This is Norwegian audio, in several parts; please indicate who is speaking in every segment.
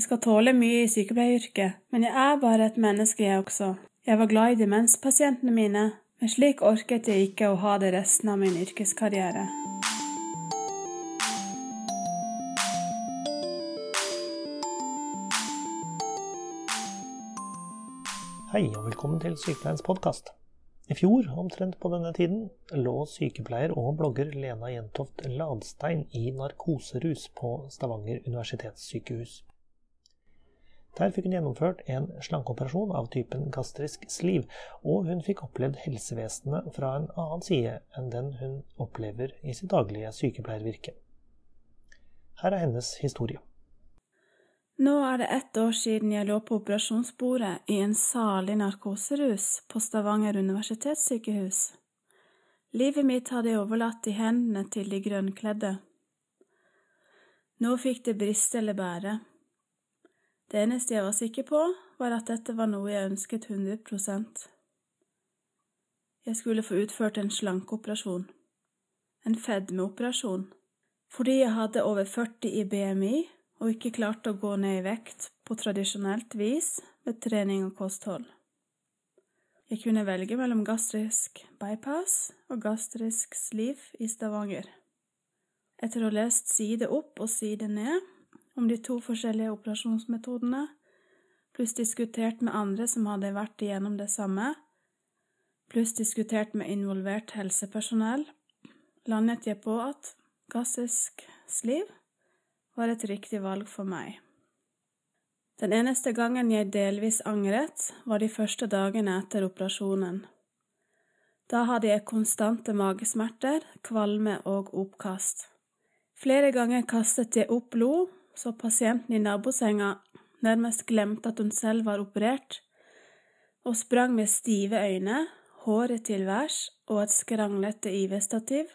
Speaker 1: Jeg skal tåle mye i sykepleieryrket, men jeg er bare et menneske, jeg også. Jeg var glad i demenspasientene mine, men slik orket jeg ikke å ha det resten av min yrkeskarriere.
Speaker 2: Hei og velkommen til Sykepleiens podkast. I fjor, omtrent på denne tiden, lå sykepleier og blogger Lena Jentoft Ladstein i narkoserus på Stavanger universitetssykehus. Der fikk hun gjennomført en slankeoperasjon av typen gastrisk sliv, og hun fikk opplevd helsevesenet fra en annen side enn den hun opplever i sitt daglige sykepleiervirke. Her er hennes historie.
Speaker 1: Nå er det ett år siden jeg lå på operasjonsbordet i en salig narkoserus på Stavanger universitetssykehus. Livet mitt hadde jeg overlatt i hendene til de grønnkledde. Nå fikk det briste eller bære. Det eneste jeg var sikker på, var at dette var noe jeg ønsket 100% Jeg skulle få utført en slankeoperasjon. En fedmeoperasjon. Fordi jeg hadde over 40 i BMI og ikke klarte å gå ned i vekt på tradisjonelt vis med trening og kosthold. Jeg kunne velge mellom gastrisk bypass og gastrisk sliv i Stavanger. Etter å ha lest side opp og side ned om de to forskjellige operasjonsmetodene, pluss diskutert med andre som hadde vært igjennom det samme, pluss diskutert med involvert helsepersonell, landet jeg på at gassisk sliv var et riktig valg for meg. Den eneste gangen jeg delvis angret, var de første dagene etter operasjonen. Da hadde jeg konstante magesmerter, kvalme og oppkast. Flere ganger kastet jeg opp blod, så pasienten i nabosenga nærmest glemte at hun selv var operert, og sprang med stive øyne, håret til værs og et skranglete IV-stativ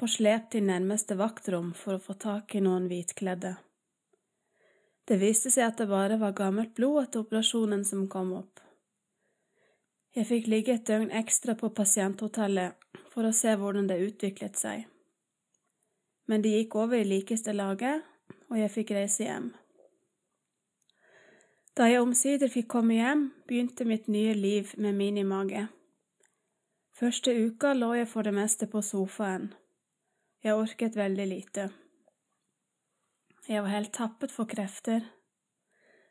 Speaker 1: på slep til nærmeste vaktrom for å få tak i noen hvitkledde. Det viste seg at det bare var gammelt blod etter operasjonen som kom opp. Jeg fikk ligge et døgn ekstra på pasienthotellet for å se hvordan det utviklet seg. Men det gikk over i likeste laget, og jeg fikk reise hjem. Da jeg omsider fikk komme hjem, begynte mitt nye liv med minimage. Første uka lå jeg for det meste på sofaen. Jeg orket veldig lite. Jeg var helt tappet for krefter.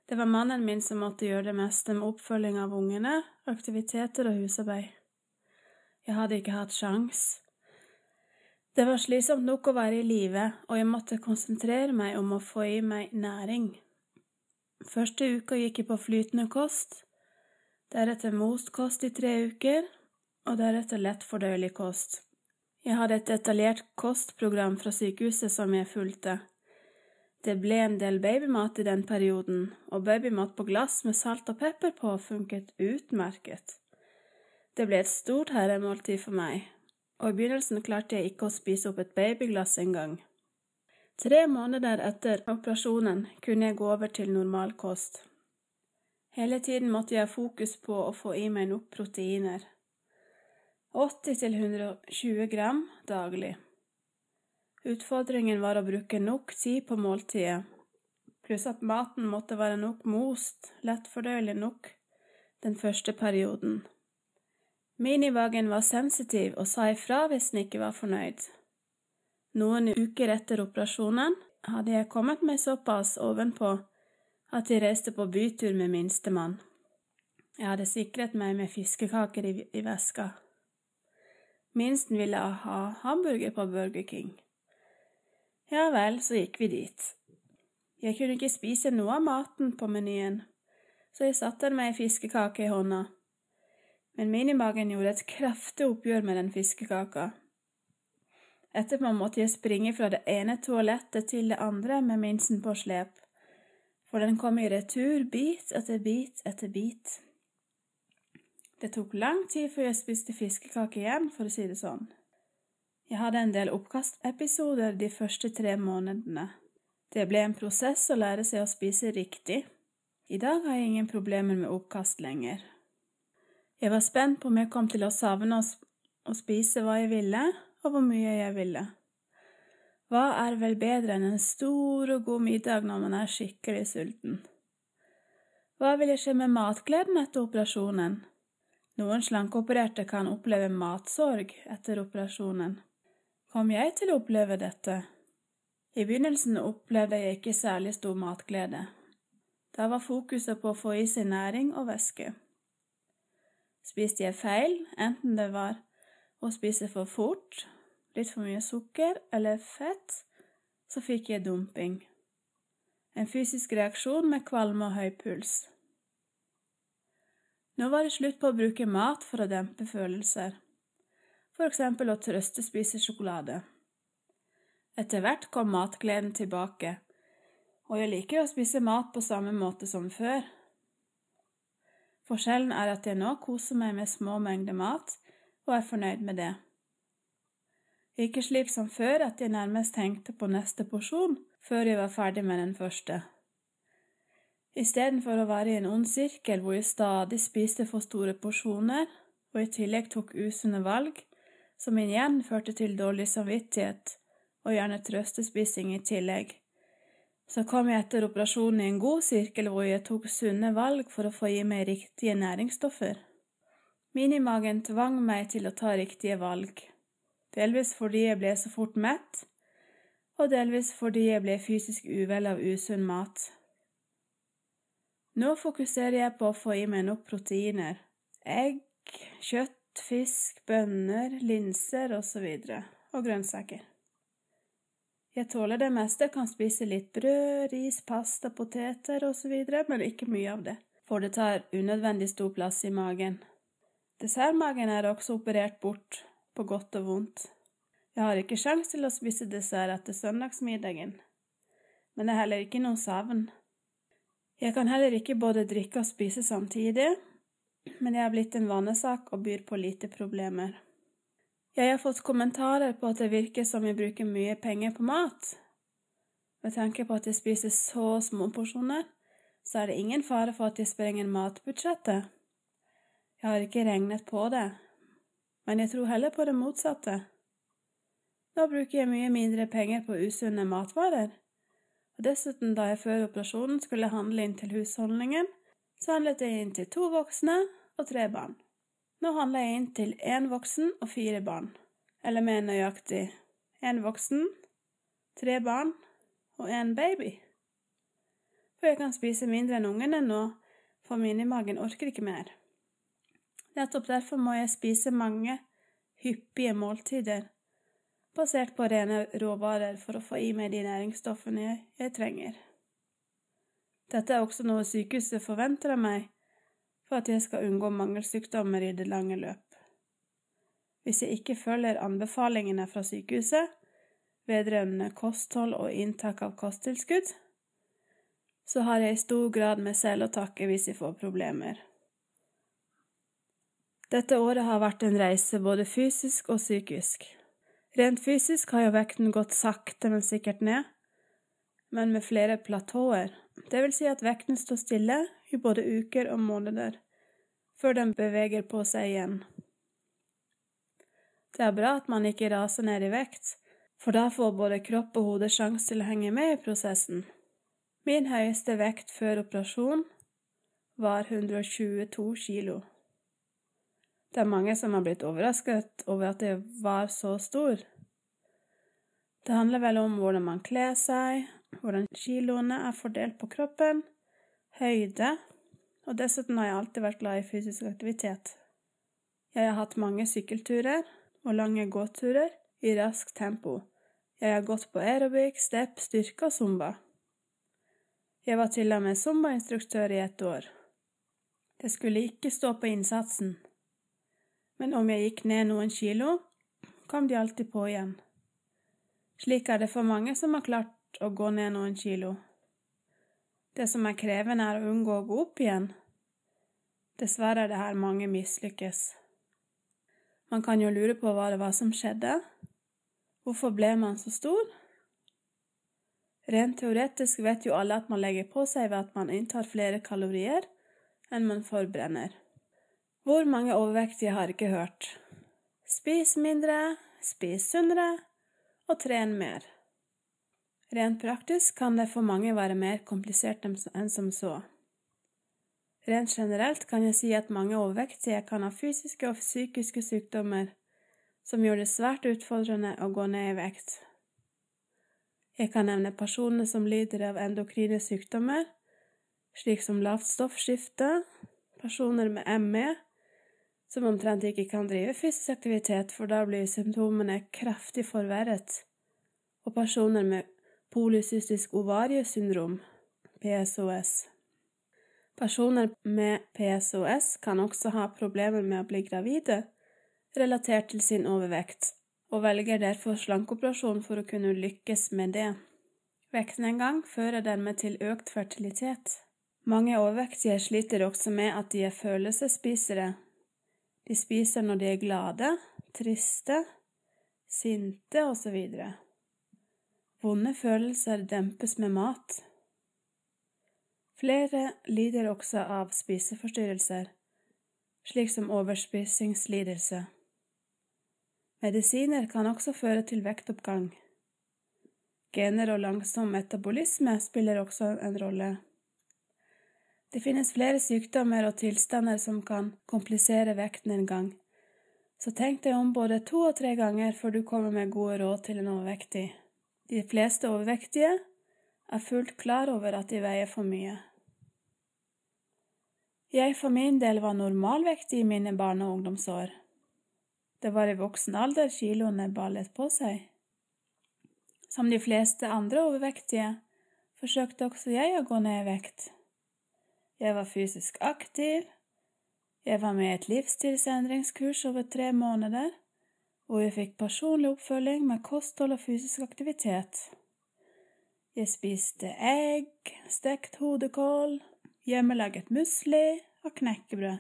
Speaker 1: Det var mannen min som måtte gjøre det meste med oppfølging av ungene, aktiviteter og husarbeid. Jeg hadde ikke hatt sjans. Det var slitsomt nok å være i live, og jeg måtte konsentrere meg om å få i meg næring. Første uka gikk jeg på flytende kost, deretter most kost i tre uker, og deretter lettfordøyelig kost. Jeg hadde et detaljert kostprogram fra sykehuset som jeg fulgte. Det ble en del babymat i den perioden, og babymat på glass med salt og pepper på funket utmerket. Det ble et stort herremåltid for meg, og i begynnelsen klarte jeg ikke å spise opp et babyglass engang. Tre måneder etter operasjonen kunne jeg gå over til normalkost. Hele tiden måtte jeg ha fokus på å få i meg nok proteiner. 80–120 gram daglig. Utfordringen var å bruke nok tid på måltidet, pluss at maten måtte være nok most, lettfordøyelig nok, den første perioden. Minivagen var sensitiv og sa ifra hvis den ikke var fornøyd. Noen uker etter operasjonen hadde jeg kommet meg såpass ovenpå at jeg reiste på bytur med minstemann. Jeg hadde sikret meg med fiskekaker i, i veska. Minsten ville ha hamburger på Burger King. Ja vel, så gikk vi dit. Jeg kunne ikke spise noe av maten på menyen, så jeg satte med ei fiskekake i hånda. Men minimagen gjorde et kraftig oppgjør med den fiskekaka. Etterpå måtte jeg springe fra det ene toalettet til det andre med minsten på slep, for den kom i retur bit etter bit etter bit. Det tok lang tid før jeg spiste fiskekake igjen, for å si det sånn. Jeg hadde en del oppkastepisoder de første tre månedene. Det ble en prosess å lære seg å spise riktig. I dag har jeg ingen problemer med oppkast lenger. Jeg var spent på om jeg kom til å savne å spise hva jeg ville, og hvor mye jeg ville. Hva er vel bedre enn en stor og god middag når man er skikkelig sulten? Hva ville skje med matgleden etter operasjonen? Noen slankeopererte kan oppleve matsorg etter operasjonen. Kom jeg til å oppleve dette? I begynnelsen opplevde jeg ikke særlig stor matglede. Da var fokuset på å få i seg næring og væske. Spiste jeg feil, enten det var å spise for fort, litt for mye sukker eller fett, så fikk jeg dumping. En fysisk reaksjon med kvalme og høy puls. Nå var det slutt på å bruke mat for å dempe følelser, for eksempel å trøste spise sjokolade. Etter hvert kom matgleden tilbake, og jeg liker å spise mat på samme måte som før. Forskjellen er at jeg nå koser meg med små mengder mat og er fornøyd med det. Ikke slik som før at jeg nærmest tenkte på neste porsjon før jeg var ferdig med den første. Istedenfor å være i en ond sirkel hvor jeg stadig spiste for store porsjoner og i tillegg tok usunne valg, som igjen førte til dårlig samvittighet og gjerne trøstespising i tillegg. Så kom jeg etter operasjonen i en god sirkel hvor jeg tok sunne valg for å få i meg riktige næringsstoffer. Minimagen tvang meg til å ta riktige valg, delvis fordi jeg ble så fort mett, og delvis fordi jeg ble fysisk uvel av usunn mat. Nå fokuserer jeg på å få i meg nok proteiner, egg, kjøtt, fisk, bønner, linser osv., og, og grønnsaker. Jeg tåler det meste, kan spise litt brød, ris, pasta, poteter osv., men ikke mye av det, for det tar unødvendig stor plass i magen. Dessertmagen er også operert bort, på godt og vondt. Jeg har ikke sjans til å spise dessert etter søndagsmiddagen, men det er heller ikke noe savn. Jeg kan heller ikke både drikke og spise samtidig, men jeg er blitt en vanesak og byr på lite problemer. Jeg har fått kommentarer på at det virker som jeg bruker mye penger på mat. Med tanke på at jeg spiser så små porsjoner, så er det ingen fare for at jeg sprenger matbudsjettet. Jeg har ikke regnet på det, men jeg tror heller på det motsatte. Nå bruker jeg mye mindre penger på usunne matvarer, og dessuten, da jeg før operasjonen skulle handle inn til husholdningen, så handlet jeg inn til to voksne og tre barn. Nå handler jeg inn til én voksen og fire barn, eller mer nøyaktig én voksen, tre barn og én baby. For jeg kan spise mindre enn ungene nå, for minimagen orker ikke mer. Nettopp derfor må jeg spise mange, hyppige måltider, basert på rene råvarer for å få i meg de næringsstoffene jeg, jeg trenger. Dette er også noe sykehuset forventer av meg, for at jeg skal unngå mangelsykdommer i det lange løp. Hvis jeg ikke følger anbefalingene fra sykehuset vedrørende kosthold og inntak av kosttilskudd, så har jeg i stor grad meg selv å takke hvis jeg får problemer. Dette året har vært en reise både fysisk og psykisk. Rent fysisk har jo vekten gått sakte, men sikkert ned, men med flere platåer, det vil si at vekten står stille i både uker og måneder, før den beveger på seg igjen. Det er bra at man ikke raser ned i vekt, for da får både kropp og hode sjanse til å henge med i prosessen. Min høyeste vekt før operasjon var 122 kilo. Det er mange som har blitt overrasket over at jeg var så stor. Det handler vel om hvordan man kler seg, hvordan kiloene er fordelt på kroppen, høyde, og dessuten har jeg alltid vært glad i fysisk aktivitet. Jeg har hatt mange sykkelturer og lange gåturer i raskt tempo. Jeg har gått på aerobic, step, styrke og zumba. Jeg var til og med zumbainstruktør i ett år. Det skulle ikke stå på innsatsen, men om jeg gikk ned noen kilo, kom de alltid på igjen. Slik er det for mange som har klart å gå ned noen kilo. Det som er krevende, er å unngå å gå opp igjen. Dessverre er det her mange mislykkes. Man kan jo lure på hva det var som skjedde. Hvorfor ble man så stor? Rent teoretisk vet jo alle at man legger på seg ved at man inntar flere kalorier enn man forbrenner. Hvor mange overvektige har ikke hørt? Spis mindre, spis sunnere og tren mer. Rent praktisk kan det for mange være mer komplisert enn som så. Rent generelt kan jeg si at mange overvektige kan ha fysiske og psykiske sykdommer som gjør det svært utfordrende å gå ned i vekt. Jeg kan nevne personer som lider av endokrine sykdommer, slik som lavt stoffskifte, personer med ME, som omtrent ikke kan drive fysisk aktivitet, for da blir symptomene kraftig forverret, og personer med polycystisk ovariesyndrom, PSOS. Personer med PSOS kan også ha problemer med å bli gravide relatert til sin overvekt, og velger derfor slankeoperasjon for å kunne lykkes med det. Vektnedgang fører dermed til økt fertilitet. Mange overvektige sliter også med at de er følelsesspisere. De spiser når de er glade, triste, sinte osv. Vonde følelser dempes med mat. Flere lider også av spiseforstyrrelser, slik som overspisingslidelse. Medisiner kan også føre til vektoppgang. Gener og langsom metabolisme spiller også en rolle. Det finnes flere sykdommer og tilstander som kan komplisere vekten en gang, så tenk deg om både to og tre ganger før du kommer med gode råd til en overvektig. De fleste overvektige er fullt klar over at de veier for mye. Jeg for min del var normalvektig i mine barne- og ungdomsår. Det var i voksen alder kiloene ballet på seg. Som de fleste andre overvektige forsøkte også jeg å gå ned i vekt. Jeg var fysisk aktiv, jeg var med i et livsstilsendringskurs over tre måneder, hvor jeg fikk personlig oppfølging med kosthold og fysisk aktivitet. Jeg spiste egg, stekt hodekål, hjemmelaget musli og knekkebrød.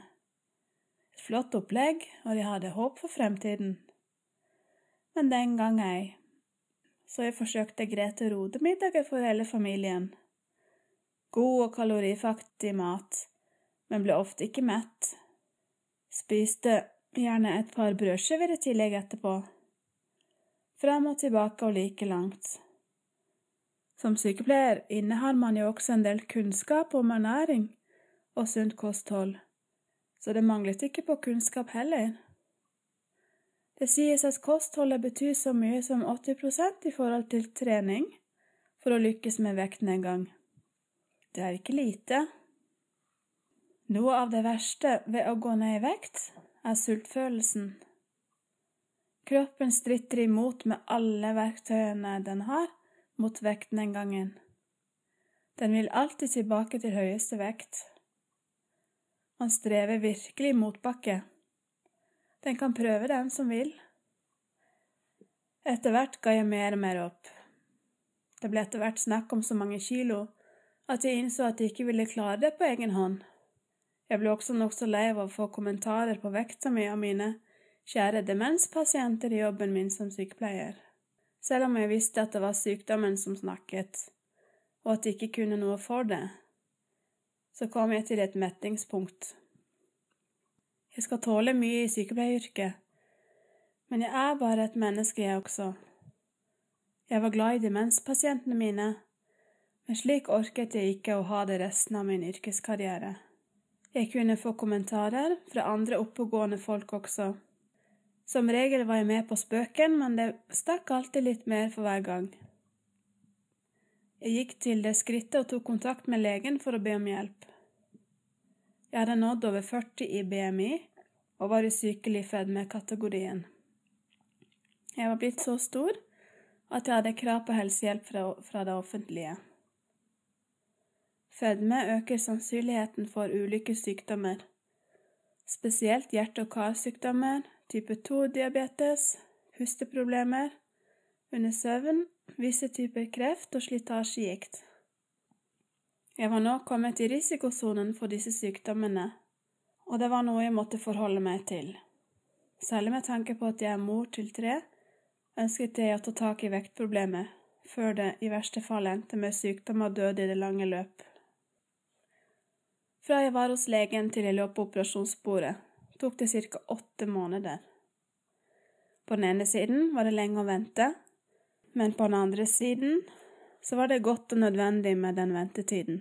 Speaker 1: Et flott opplegg, og jeg hadde håp for fremtiden. Men den gang ei. Så jeg forsøkte Grete Rode-middager for hele familien. God og kalorifattig mat, men ble ofte ikke mett. Spiste gjerne et par brødskiver i tillegg etterpå. Fram og tilbake og like langt. Som sykepleier innehar man jo også en del kunnskap om ernæring og sunt kosthold, så det manglet ikke på kunnskap heller. Det sies at kostholdet betyr så mye som 80% i forhold til trening for å lykkes med vektnedgang. Det er ikke lite. Noe av det verste ved å gå ned i vekt er sultfølelsen. Kroppen stritter imot med alle verktøyene den har mot vekten den gangen. Den vil alltid tilbake til høyeste vekt. Man strever virkelig i motbakke. Den kan prøve den som vil. Etter hvert ga jeg mer og mer opp. Det ble etter hvert snakk om så mange kilo at jeg innså at jeg ikke ville klare det på egen hånd. Jeg ble også nokså lei av å få kommentarer på vekta mi av mine kjære demenspasienter i jobben min som sykepleier selv om jeg visste at det var sykdommen som snakket, og at jeg ikke kunne noe for det. Så kom jeg til et mettingspunkt. Jeg skal tåle mye i sykepleieryrket, men jeg er bare et menneske, jeg også. Jeg var glad i demenspasientene mine, men slik orket jeg ikke å ha det resten av min yrkeskarriere. Jeg kunne få kommentarer fra andre oppegående folk også som regel var jeg med på spøken, men det stakk alltid litt mer for hver gang. Jeg gikk til det skrittet og tok kontakt med legen for å be om hjelp. Jeg hadde nådd over 40 i BMI og var i sykelig fedmekategorien. Jeg var blitt så stor at jeg hadde krav på helsehjelp fra, fra det offentlige. Fedme øker sannsynligheten for ulike sykdommer, spesielt hjerte- og karsykdommer, type 2-diabetes, pusteproblemer, under søvn, visse typer kreft og slitasjegikt. Jeg var nå kommet i risikosonen for disse sykdommene, og det var noe jeg måtte forholde meg til. Særlig med tanke på at jeg er mor til tre, ønsket jeg å ta tak i vektproblemet, før det i verste fall endte med sykdom og død i det lange løp. Fra jeg var hos legen til jeg lå på operasjonsbordet, tok det ca. åtte måneder. På den ene siden var det lenge å vente, men på den andre siden så var det godt og nødvendig med den ventetiden.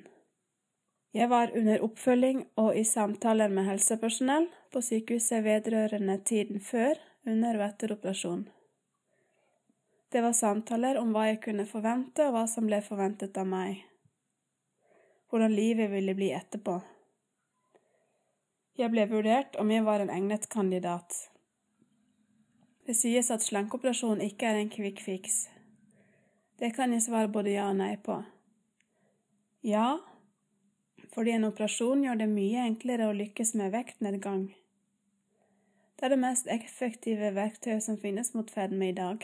Speaker 1: Jeg var under oppfølging og i samtaler med helsepersonell på sykehuset vedrørende tiden før, under og etter operasjon. Det var samtaler om hva jeg kunne forvente, og hva som ble forventet av meg. Hvordan livet ville bli etterpå. Jeg ble vurdert om jeg var en egnet kandidat. Det sies at slankeoperasjon ikke er en quick fix. Det kan jeg svare både ja og nei på. Ja, fordi en operasjon gjør det mye enklere å lykkes med vektnedgang. Det er det mest effektive verktøyet som finnes mot fedme i dag.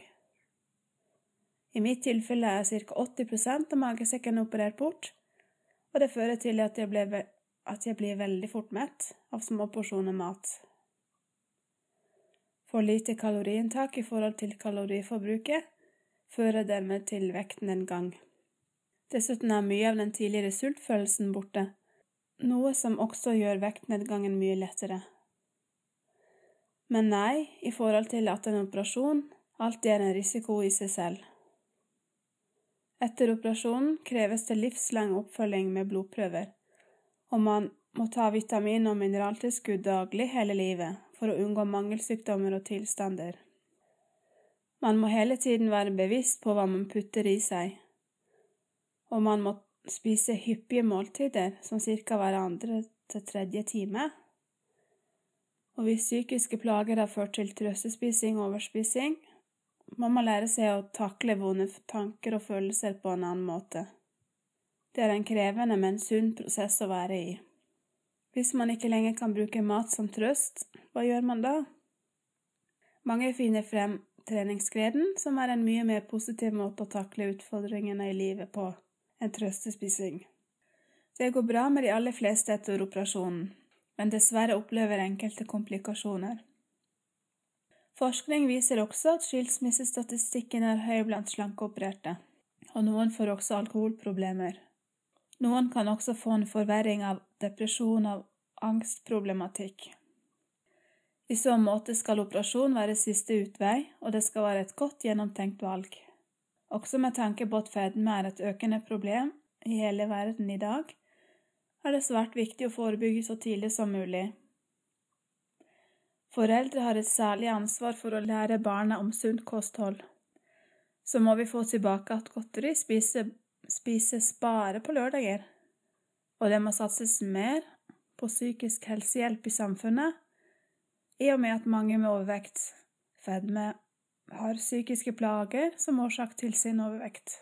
Speaker 1: I mitt tilfelle er ca. 80% av magesekken operert bort, og det fører til at jeg, ble, at jeg blir veldig fort mett av små porsjoner mat. For lite kaloriinntak i forhold til kaloriforbruket fører dermed til vektnedgang. Dessuten er mye av den tidligere sultfølelsen borte, noe som også gjør vektnedgangen mye lettere. Men nei, i forhold til at en operasjon alltid er en risiko i seg selv. Etter operasjonen kreves det livslang oppfølging med blodprøver, og man må ta vitamin- og mineraltilskudd daglig hele livet for å unngå mangelsykdommer og tilstander. Man må hele tiden være bevisst på hva man putter i seg, og man må spise hyppige måltider, som ca. hver andre til tredje time. Og hvis psykiske plager har ført til trøstespising og overspising, må man lære seg å takle vonde tanker og følelser på en annen måte. Det er en krevende, men sunn prosess å være i. Hvis man ikke lenger kan bruke mat som trøst, hva gjør man da? Mange finner frem treningsgleden, som er en mye mer positiv måte å takle utfordringene i livet på enn trøstespising. Det går bra med de aller fleste etter operasjonen, men dessverre opplever enkelte komplikasjoner. Forskning viser også at skilsmissestatistikken er høy blant slankeopererte, og noen får også alkoholproblemer. Noen kan også få en forverring av depresjon og angstproblematikk. I så måte skal operasjon være siste utvei, og det skal være et godt gjennomtenkt valg. Også med tanke på at fedme er et økende problem i hele verden i dag, er det svært viktig å forebygge så tidlig som mulig. Foreldre har et særlig ansvar for å lære barna om sunt kosthold. Så må vi få tilbake at godteri spises, spises bare på lørdager, og det må satses mer på psykisk helsehjelp i samfunnet, i og med at mange med overvekt, fedme har psykiske plager som årsak til sin overvekt.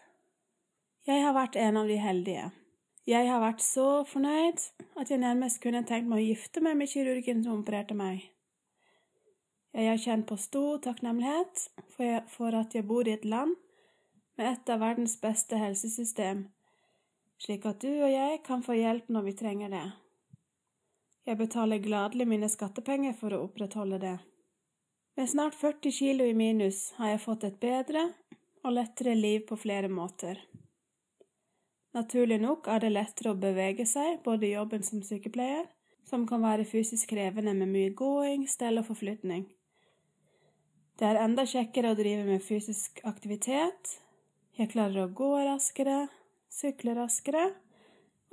Speaker 1: Jeg har vært en av de heldige. Jeg har vært så fornøyd at jeg nærmest kunne tenkt meg å gifte meg med kirurgen som opererte meg. Jeg har kjent på stor takknemlighet for at jeg bor i et land med et av verdens beste helsesystem, slik at du og jeg kan få hjelp når vi trenger det. Jeg betaler gladelig mine skattepenger for å opprettholde det. Med snart 40 kilo i minus har jeg fått et bedre og lettere liv på flere måter. Naturlig nok er det lettere å bevege seg, både i jobben som sykepleier, som kan være fysisk krevende med mye gåing, stell og forflytning. Det er enda kjekkere å drive med fysisk aktivitet. Jeg klarer å gå raskere, sykle raskere,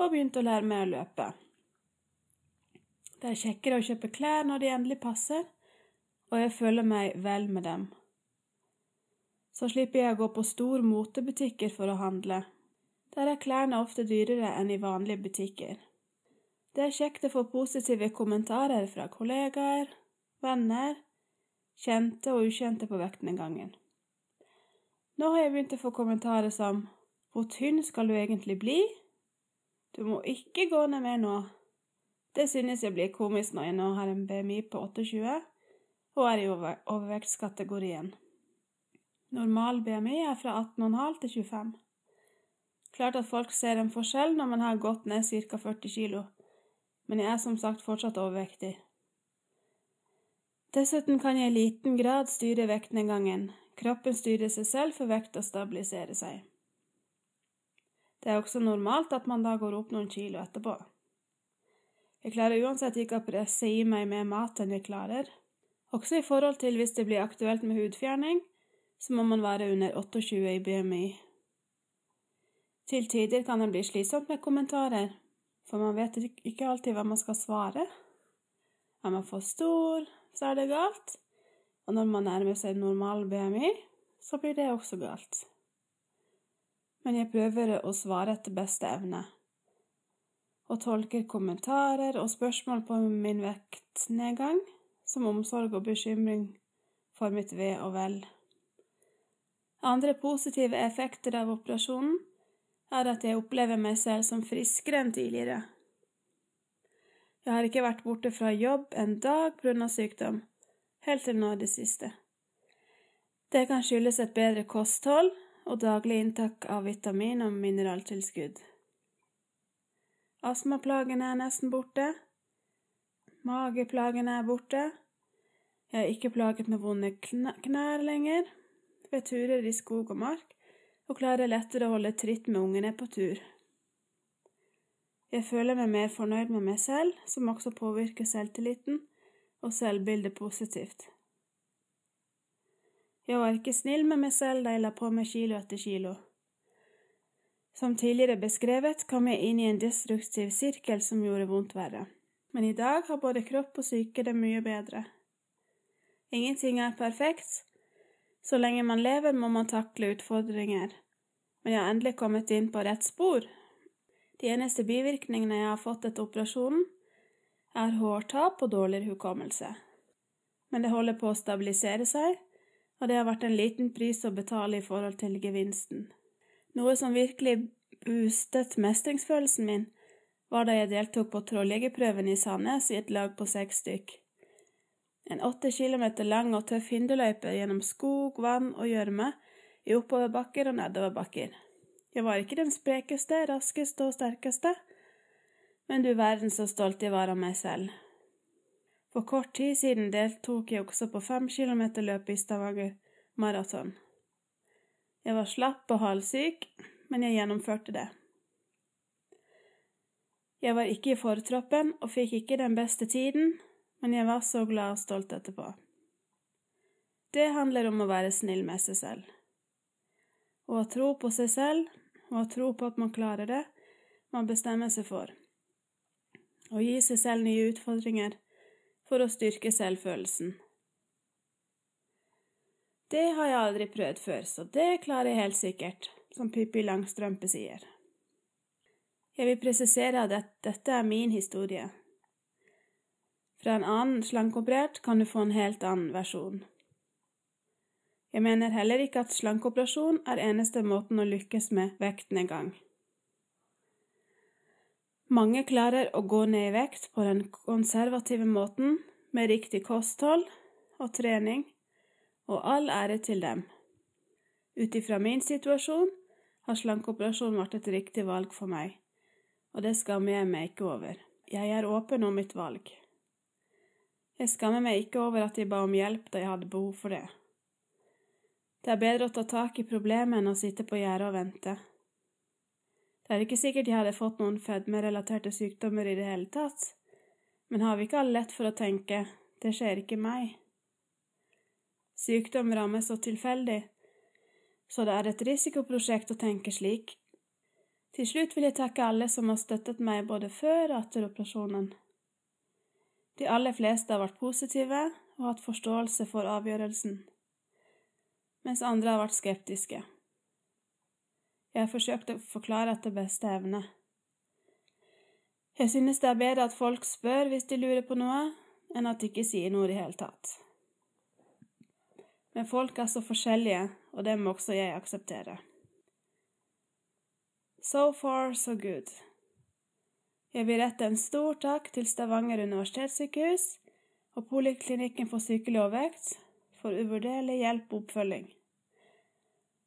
Speaker 1: og begynte å lære meg å løpe. Det er kjekkere å kjøpe klær når de endelig passer, og jeg føler meg vel med dem. Så slipper jeg å gå på store motebutikker for å handle. Der er klærne ofte dyrere enn i vanlige butikker. Det er kjekt å få positive kommentarer fra kollegaer, venner, kjente og ukjente på vektnedgangen. Nå har jeg begynt å få kommentarer som Hvor tynn skal du egentlig bli? Du må ikke gå ned mer nå. Det synes jeg blir komisk når jeg nå har en BMI på 28 og er i overvektskategorien. Normal BMI er fra 18,5 til 25. Klart at folk ser en forskjell når man har gått ned ca. 40 kg, men jeg er som sagt fortsatt overvektig. Dessuten kan jeg i liten grad styre vektnedgangen, kroppen styrer seg selv for vekt å stabilisere seg. Det er også normalt at man da går opp noen kilo etterpå. Jeg klarer uansett ikke å presse i meg mer mat enn jeg klarer, også i forhold til hvis det blir aktuelt med hudfjerning, så må man være under 28 i BMI. Til tider kan det bli slitsomt med kommentarer, for man vet ikke alltid hva man skal svare. Er man for stor, så er det galt, og når man nærmer seg normal BMI, så blir det også galt. Men jeg prøver å svare etter beste evne, og tolker kommentarer og spørsmål på min vektnedgang som omsorg og bekymring for mitt ve og vel. Andre positive effekter av operasjonen er at jeg opplever meg selv som friskere enn tidligere. Jeg har ikke vært borte fra jobb en dag pga. sykdom, helt til nå i det siste. Det kan skyldes et bedre kosthold og daglig inntak av vitamin- og mineraltilskudd. Astmaplagene er nesten borte. Mageplagene er borte. Jeg er ikke plaget med vonde knær lenger ved turer i skog og mark, og klarer lettere å holde tritt med ungene på tur. Jeg føler meg mer fornøyd med meg selv, som også påvirker selvtilliten og selvbildet positivt. Jeg var ikke snill med meg selv da jeg la på meg kilo etter kilo. Som tidligere beskrevet kom jeg inn i en destruktiv sirkel som gjorde vondt verre, men i dag har både kropp og syke det mye bedre. Ingenting er perfekt. Så lenge man lever, må man takle utfordringer. Men jeg har endelig kommet inn på rett spor. De eneste bivirkningene jeg har fått etter operasjonen, er hårtap og dårligere hukommelse. Men det holder på å stabilisere seg, og det har vært en liten pris å betale i forhold til gevinsten. Noe som virkelig boostet mestringsfølelsen min, var da jeg deltok på troljegerprøven i Sandnes i et lag på seks stykk. En åtte kilometer lang og tøff hinderløype gjennom skog, vann og gjørme, i oppoverbakker og nedoverbakker. Jeg var ikke den sprekeste, raskeste og sterkeste, men du verden så stolt jeg var av meg selv. For kort tid siden deltok jeg også på fem kilometer-løpet i Stavanger maraton. Jeg var slapp og halvsyk, men jeg gjennomførte det. Jeg var ikke i fortroppen og fikk ikke den beste tiden, men jeg var så glad og stolt etterpå. Det handler om å være snill med seg selv. Å tro på seg selv, og ha tro på at man klarer det, man bestemmer seg for. Å gi seg selv nye utfordringer for å styrke selvfølelsen. Det har jeg aldri prøvd før, så det klarer jeg helt sikkert, som Pippi Langstrømpe sier. Jeg vil presisere at dette er min historie. Fra en annen slankeoperert kan du få en helt annen versjon. Jeg mener heller ikke at slankeoperasjon er eneste måten å lykkes med vektnedgang. Mange klarer å gå ned i vekt på den konservative måten, med riktig kosthold og trening, og all ære til dem. Ut ifra min situasjon har slankeoperasjon vært et riktig valg for meg, og det skammer jeg meg ikke over. Jeg er åpen om mitt valg. Jeg skammer meg ikke over at jeg ba om hjelp da jeg hadde behov for det. Det er bedre å ta tak i problemet enn å sitte på gjerdet og vente. Det er ikke sikkert jeg hadde fått noen fedmerelaterte sykdommer i det hele tatt, men har vi ikke alle lett for å tenke det skjer ikke meg? Sykdom rammer så tilfeldig, så det er et risikoprosjekt å tenke slik. Til slutt vil jeg takke alle som har støttet meg både før og etter operasjonen. De aller fleste har vært positive og hatt forståelse for avgjørelsen, mens andre har vært skeptiske. Jeg har forsøkt å forklare etter beste evne. Jeg synes det er bedre at folk spør hvis de lurer på noe, enn at de ikke sier noe i det hele tatt. Men folk er så forskjellige, og det må også jeg akseptere. So far, so good. Jeg vil rette en stor takk til Stavanger universitetssykehus og Poliklinikken for sykelig overvekt for uvurderlig hjelp og oppfølging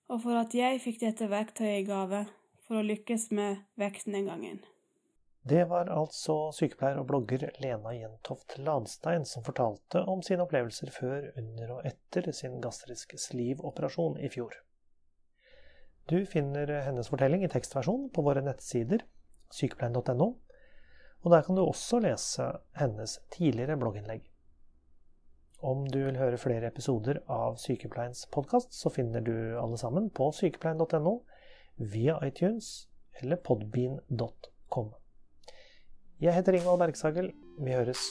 Speaker 1: og for at jeg fikk dette verktøyet i gave for å lykkes med vekten den gangen.
Speaker 2: Det var altså sykepleier og blogger Lena Jentoft Ladstein som fortalte om sine opplevelser før, under og etter sin gastriske slivoperasjon i fjor. Du finner hennes fortelling i tekstversjon på våre nettsider sykepleien.no, og der kan du også lese hennes tidligere blogginnlegg. Om du vil høre flere episoder av Sykepleiens podkast, så finner du alle sammen på sykepleien.no, via iTunes eller podbean.com. Jeg heter Ingvald Bergsagel. Vi høres.